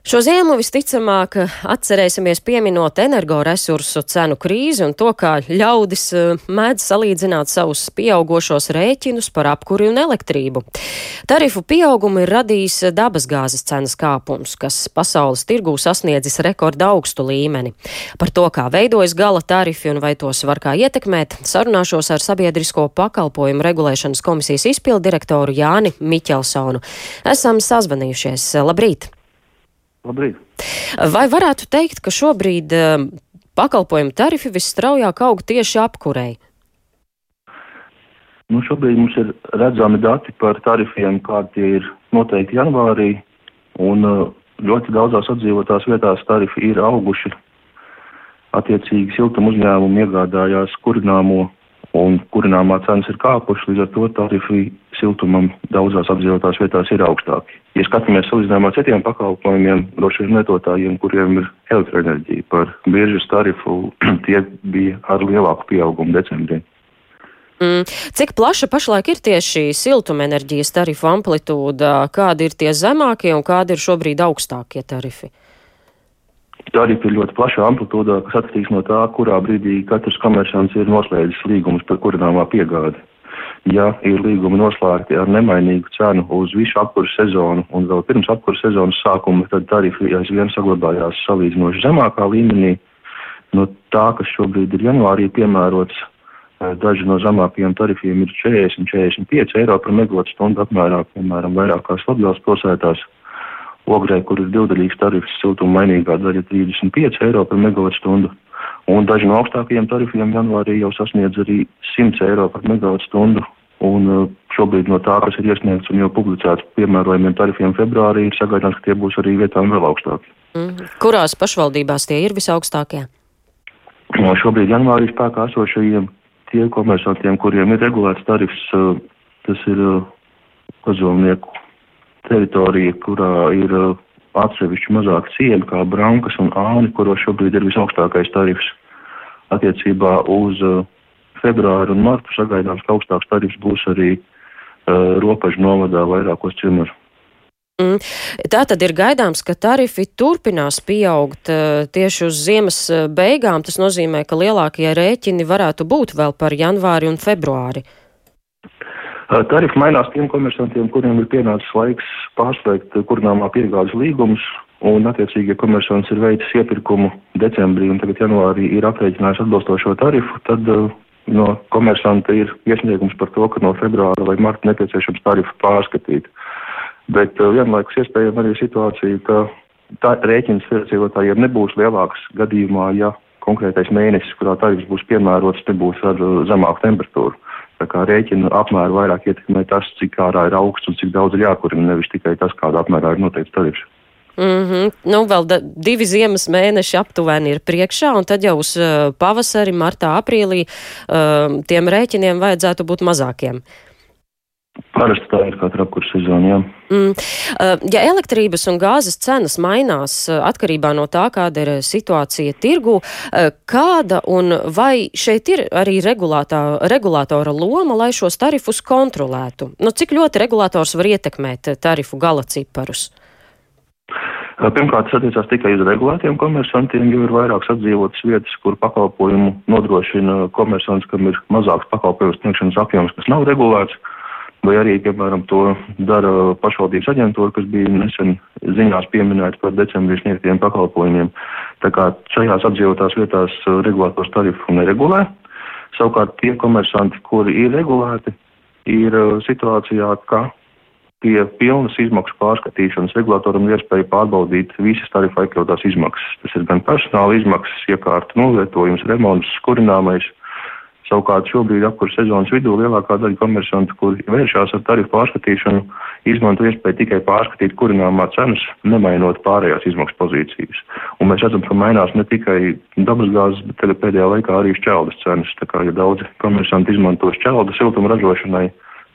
Šo ziemu visticamāk atcerēsimies pieminot energoresursu cenu krīzi un to, kā ļaudis eh, mēdz salīdzināt savus pieaugošos rēķinus par apkuri un elektrību. Tarifu pieaugumu ir radījis dabasgāzes cenas kāpums, kas pasaules tirgū sasniedzis rekorda augstu līmeni. Par to, kā veidojas gala tarifi un vai tos var kā ietekmēt, sarunāšos ar Sabiedrisko pakalpojumu regulēšanas komisijas izpildirektoru Jāni Miķelsonu. Esam sazvanījušies. Labrīt! Labrīt! Vai varētu teikt, ka šobrīd uh, pakalpojumu tarifi visstraujāk aug tieši apkurei? Nu, šobrīd mums ir redzami dati par tarifiem, kādi ir noteikti janvārī, un uh, ļoti daudzās atdzīvotās vietās tarifi ir auguši. Attiecīgi siltuma uzņēmumi iegādājās kurināmo un kurināmā cenas ir kāpušas, līdz ar to tarifi siltumam daudzās apdzīvotās vietās ir augstāki. Ja skatāmies salīdzinājumā ar citiem pakalpojumiem, droši vien lietotājiem, kuriem ir elektroenerģija par biežas tarifu, tie bija ar lielāku pieaugumu decembrī. Mm. Cik plaša pašlaik ir tieši siltumenerģijas tarifu amplitūda, kādi ir tie zemākie un kādi ir šobrīd augstākie tarifi? Tarifi ir ļoti plašā amplitūdā, kas atkarīgs no tā, kurā brīdī katrs komersants ir noslēdzis līgumus par kurināmā piegādi. Ja ir līgumi noslēgti ar nemainīgu cenu uz visu apkursu sezonu un vēl pirms apkursu sezonas sākuma, tad tarifi aizvien saglabājās salīdzinoši zemākā līmenī. No tā, kas šobrīd ir janvārī piemērots, eh, daži no zemākajiem tarifiem ir 40-45 eiro par megawattstundu apmērā, piemēram, vairākās Latvijas pilsētās. Ogrē, kur ir divdaļīgs tarifs, siltuma mainīgā daļa 35 eiro par megawattstundu. Un daži no augstākajiem tarifiem janvārī jau sasniedz arī 100 eiro par megawattstundu. Un uh, šobrīd no tā, kas ir iesniegts un jau publicēts piemērojumiem tarifiem februārī, ir sagaidāms, ka tie būs arī vietām vēl augstāki. Mm. Kurās pašvaldībās tie ir visaugstākie? No šobrīd janvārī spēkā esošajiem tie komersantiem, kuriem ir regulēts tarifs, uh, tas ir uh, pazolnieku teritorija, kurā ir atsevišķi mazāk ciemi, kā Brankas un Āni, kuros šobrīd ir visaugstākais tarifs. Attiecībā uz uh, februāru un martu sagaidāms, ka augstāks tarifs būs arī uh, robežu novadā vairākos ciemos. Mm. Tā tad ir gaidāms, ka tarifi turpinās pieaugt uh, tieši uz ziemas uh, beigām. Tas nozīmē, ka lielākie rēķini varētu būt vēl par janvāri un februāri. Tarifi mainās tiem komersantiem, kuriem ir pienācis laiks pārslēgt kurināmā piegādes līgumus, un attiecīgi, ja komersants ir veicis iepirkumu decembrī un tagad janvārī ir aprēķinājis atbilstošo tarifu, tad uh, no komersanta ir iesniegums par to, ka no februāra vai marta nepieciešams tarifu pārskatīt. Bet uh, vienlaikus iespējama arī situācija, ka tā rēķins iedzīvotājiem nebūs lielāks gadījumā, ja konkrētais mēnesis, kurā tarifs būs piemērots, nebūs ar uh, zemāku temperatūru. Tā kā rēķina apmēru vairāk ietekmē tas, cik ārā ir augsts un cik daudz ir jākurina, nevis tikai tas, kādā apmērā ir noteikts tarifs. Mm -hmm. Nu, vēl da, divi ziemas mēneši aptuveni ir priekšā, un tad jau uz uh, pavasari, martā, aprīlī uh, tiem rēķiniem vajadzētu būt mazākiem. Parasti tā ir katra apkurss sezona, jā. Mm. Uh, ja elektrības un gāzes cenas mainās uh, atkarībā no tā, kāda ir situācija tirgu, uh, kāda un vai šeit ir arī regulātora loma, lai šos tarifus kontrolētu? Nu, cik ļoti regulātors var ietekmēt tarifu gala ciparus? Pirmkārt, tas attiecās tikai uz regulētiem komersantiem, jo ir vairākas atdzīvotas vietas, kur pakalpojumu nodrošina komersants, kam ir mazāks pakalpojumu sniegšanas apjoms, kas nav regulēts. Vai arī, piemēram, to dara pašvaldības aģentūra, kas bija nesen ziņās pieminēta par decembrī sniegtiem pakalpojumiem. Tā kā šajās apdzīvotās vietās regulātors tarifu neregulē. Savukārt tie komersanti, kuri ir regulēti, ir situācijā, ka pie pilnas izmaksu pārskatīšanas regulātoram ir iespēja pārbaudīt visas tarifā iekļautās izmaksas. Tas ir gan personāla izmaksas, iekārta novietojums, remonts, kurināmais, Savukārt šobrīd apkurss sezonas vidū lielākā daļa komersantu, kuri vēršās ar tarifu pārskatīšanu, izmanto iespēju tikai pārskatīt kurināmā cenas, nemainot pārējās izmaksu pozīcijas. Un mēs redzam, ka mainās ne tikai dabasgāzes, bet tagad pēdējā laikā arī šķeldas cenas. Tā kā ja daudzi komersanti izmanto šķeldu siltuma ražošanai,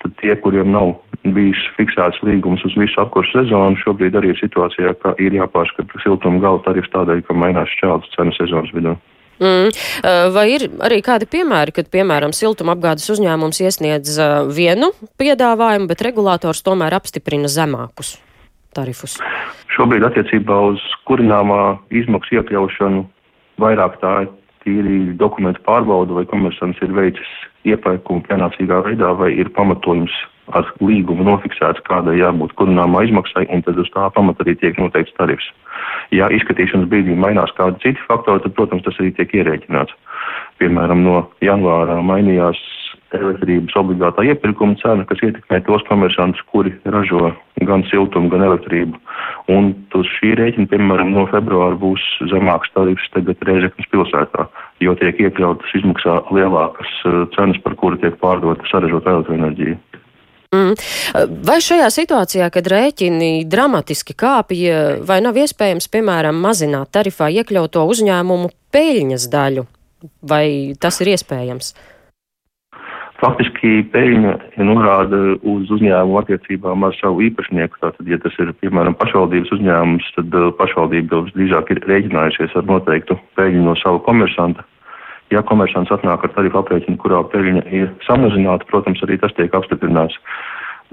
tad tie, kuriem nav bijis fiksēts līgums uz visu apkursu sezonu, šobrīd arī ir situācijā, ka ir jāpārskata siltuma gala tarifs tādēļ, ka mainās šķeldas cenas sezonas vidū. Mm. Uh, vai ir arī kādi piemēri, kad, piemēram, siltumapgādes uzņēmums iesniedz uh, vienu piedāvājumu, bet regulators tomēr apstiprina zemākus? tarifus? Šobrīd attiecībā uz kurināmā izmaksu iekļaušanu vairāk tā ir tīri dokumentu pārbauda, vai komersants ir veicis iepirkumu pienācīgā veidā, vai ir pamatojums ar līgumu nofiksēts, kādai jābūt kurināmā izmaksai, un tad uz tā pamata arī tiek noteikts tarifs. Ja izskatīšanas brīdī mainās kādi citi faktori, tad, protams, tas arī tiek ierēķināts. Piemēram, no janvāra mainījās elektrības obligātā iepirkuma cena, kas ietekmē tos komersantus, kuri ražo gan siltumu, gan elektrību. Un uz šī rēķina, piemēram, no februāra būs zemāks tarifs tagad Rēzeknas pilsētā, jo tiek iekļautas izmaksā lielākas eh, cenas, par kuru tiek pārdota saražota elektroenerģija. Mm. Vai šajā situācijā, kad rēķini dramatiski kāpja, vai nav iespējams, piemēram, mazināt tarifā iekļauto uzņēmumu peļņas daļu? Vai tas ir iespējams? Faktiski peļņa norāda uz uzņēmumu attiecībām ar savu īpašnieku. Tātad, ja tas ir, piemēram, pašvaldības uzņēmums, tad uh, pašvaldība drīzāk ir rēķinājusies ar noteiktu peļņu no sava komersanta. Ja komersants atnāk ar tarifu aprēķinu, kurā peļņa ir samazināta, protams, arī tas tiek apstiprināts.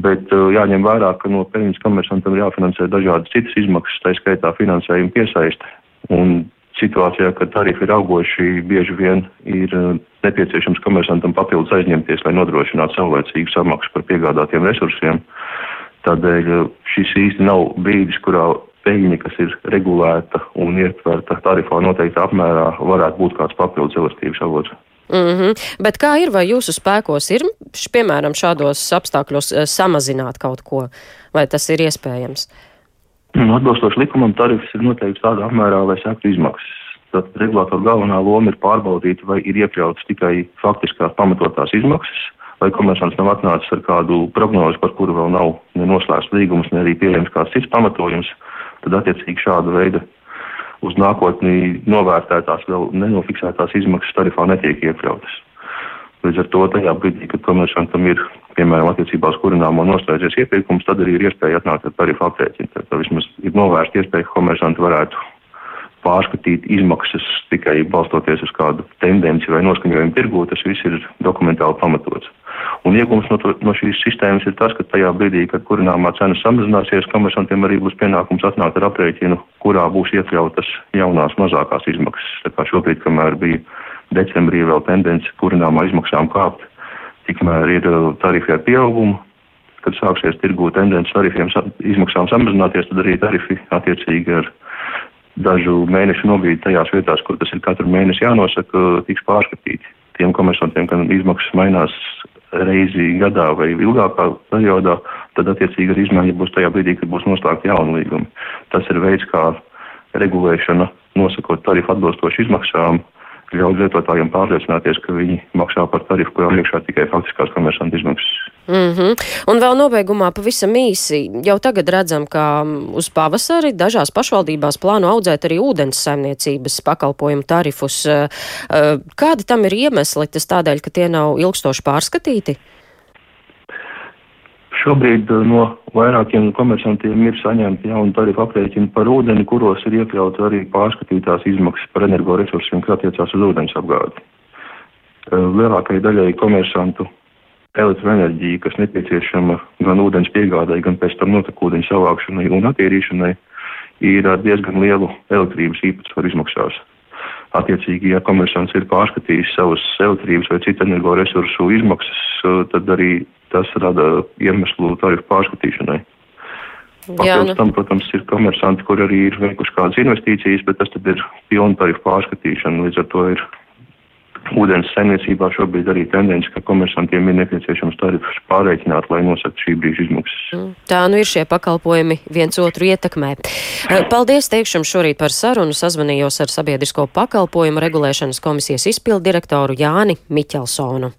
Bet uh, jāņem vērā, ka no peļņas komersantam ir jāfinansē dažādas citas izmaksas, tā skaitā finansējuma piesaiste. Un situācijā, kad tarifi ir augoši, bieži vien ir uh, nepieciešams komersantam papildus aizņemties, lai nodrošinātu saulēcīgu samaksu par piegādātiem resursiem. Tādēļ uh, šis īsti nav brīdis, kurā peļņa, kas ir regulēta un ietverta tarifā noteiktā apmērā, varētu būt kāds papildus elastības avots. Mm -hmm. Bet kā ir, vai jūsu spēkos ir, piemēram, šādos apstākļos uh, samazināt kaut ko, vai tas ir iespējams? Nu, atbilstoši likumam, tarifs ir noteikts tādā apmērā, lai sektu izmaksas. Tad regulātora galvenā loma ir pārbaudīt, vai ir iekļautas tikai faktiskās pamatotās izmaksas, vai komersants nav atnācis ar kādu prognozi, par kuru vēl nav ne noslēgts līgums, ne arī pieejams kāds cits pamatojums. Tad attiecīgi šāda veida uz nākotnī novērtētās vēl nenofiksētās izmaksas tarifā netiek iekļautas. Līdz ar to tajā brīdī, kad komersantam ir piemēram, attiecībā uz kurināmo noslēdzies iepirkums, tad arī ir iespēja atnākt ar tarifu aprēķinu. Tad vismaz ir novērsta iespēja, ka komersanti varētu pārskatīt izmaksas tikai balstoties uz kādu tendenci vai noskaņojumu tirgū, tas viss ir dokumentāli pamatots. Un iegums no, to, no šīs sistēmas ir tas, ka tajā brīdī, kad kurināmā cena samazināsies, komersantiem arī būs pienākums atnākt ar aprēķinu, kurā būs iekļautas jaunās mazākās izmaksas. Tā kā šobrīd, kamēr bija decembrī vēl tendence kurināmā izmaksām kāpt, tikmēr ir uh, tarifi ar pieaugumu. Kad sāksies tirgu tendence tarifiem izmaksām samazināties, tad arī tarifi attiecīgi ar dažu mēnešu nobīdi tajās vietās, kur tas ir katru mēnesi jānosaka, tiks pārskatīti. Tiem komersantiem, kad izmaksas mainās reizi gadā vai ilgākā periodā, tad attiecīgi arī izmaiņa būs tajā brīdī, kad būs noslēgta jauna līguma. Tas ir veids, kā regulēšana nosakot tarifu atbilstoši izmaksām, ļauj lietotājiem pārliecināties, ka viņi maksā par tarifu, kurā iekšā tikai faktiskās komersantu izmaksas. Mm -hmm. Un vēl nobeigumā pavisam īsi. Jau tagad redzam, ka uz pavasari dažās pašvaldībās plāno audzēt arī ūdens saimniecības pakalpojumu tarifus. Eh, eh, kādi tam ir iemesli? Tas tādēļ, ka tie nav ilgstoši pārskatīti? Šobrīd eh, no vairākiem komersantiem ir saņemti jauni tarifu aprēķini par ūdeni, kuros ir iekļauts arī pārskatītās izmaksas par energoresursiem, kas attiecās uz ūdens apgādi. Eh, lielākajai daļai komersantu elektroenerģija, kas nepieciešama gan ūdens piegādai, gan pēc tam notekūdeņu savākšanai un attīrīšanai, ir ar diezgan lielu elektrības īpatsvaru izmaksās. Attiecīgi, ja komersants ir pārskatījis savus elektrības vai citu energoresursu izmaksas, eh, tad arī tas rada iemeslu tarifu pārskatīšanai. Papildus nu. tam, protams, ir komersanti, kur arī ir veikuši kādas investīcijas, bet tas tad ir pilna tarifu pārskatīšana. Līdz ar to ir ūdens saimniecībā šobrīd arī tendence, ka komersantiem ir nepieciešams tarifus pārreikināt, lai nosaktu šī brīža izmaksas. Mm, tā nu ir šie pakalpojumi viens otru ietekmē. Eh, paldies teikšam šorīt par sarunu. Sazvanījos ar Sabiedrisko pakalpojumu regulēšanas komisijas izpildu direktoru Jāni Miķelsonu.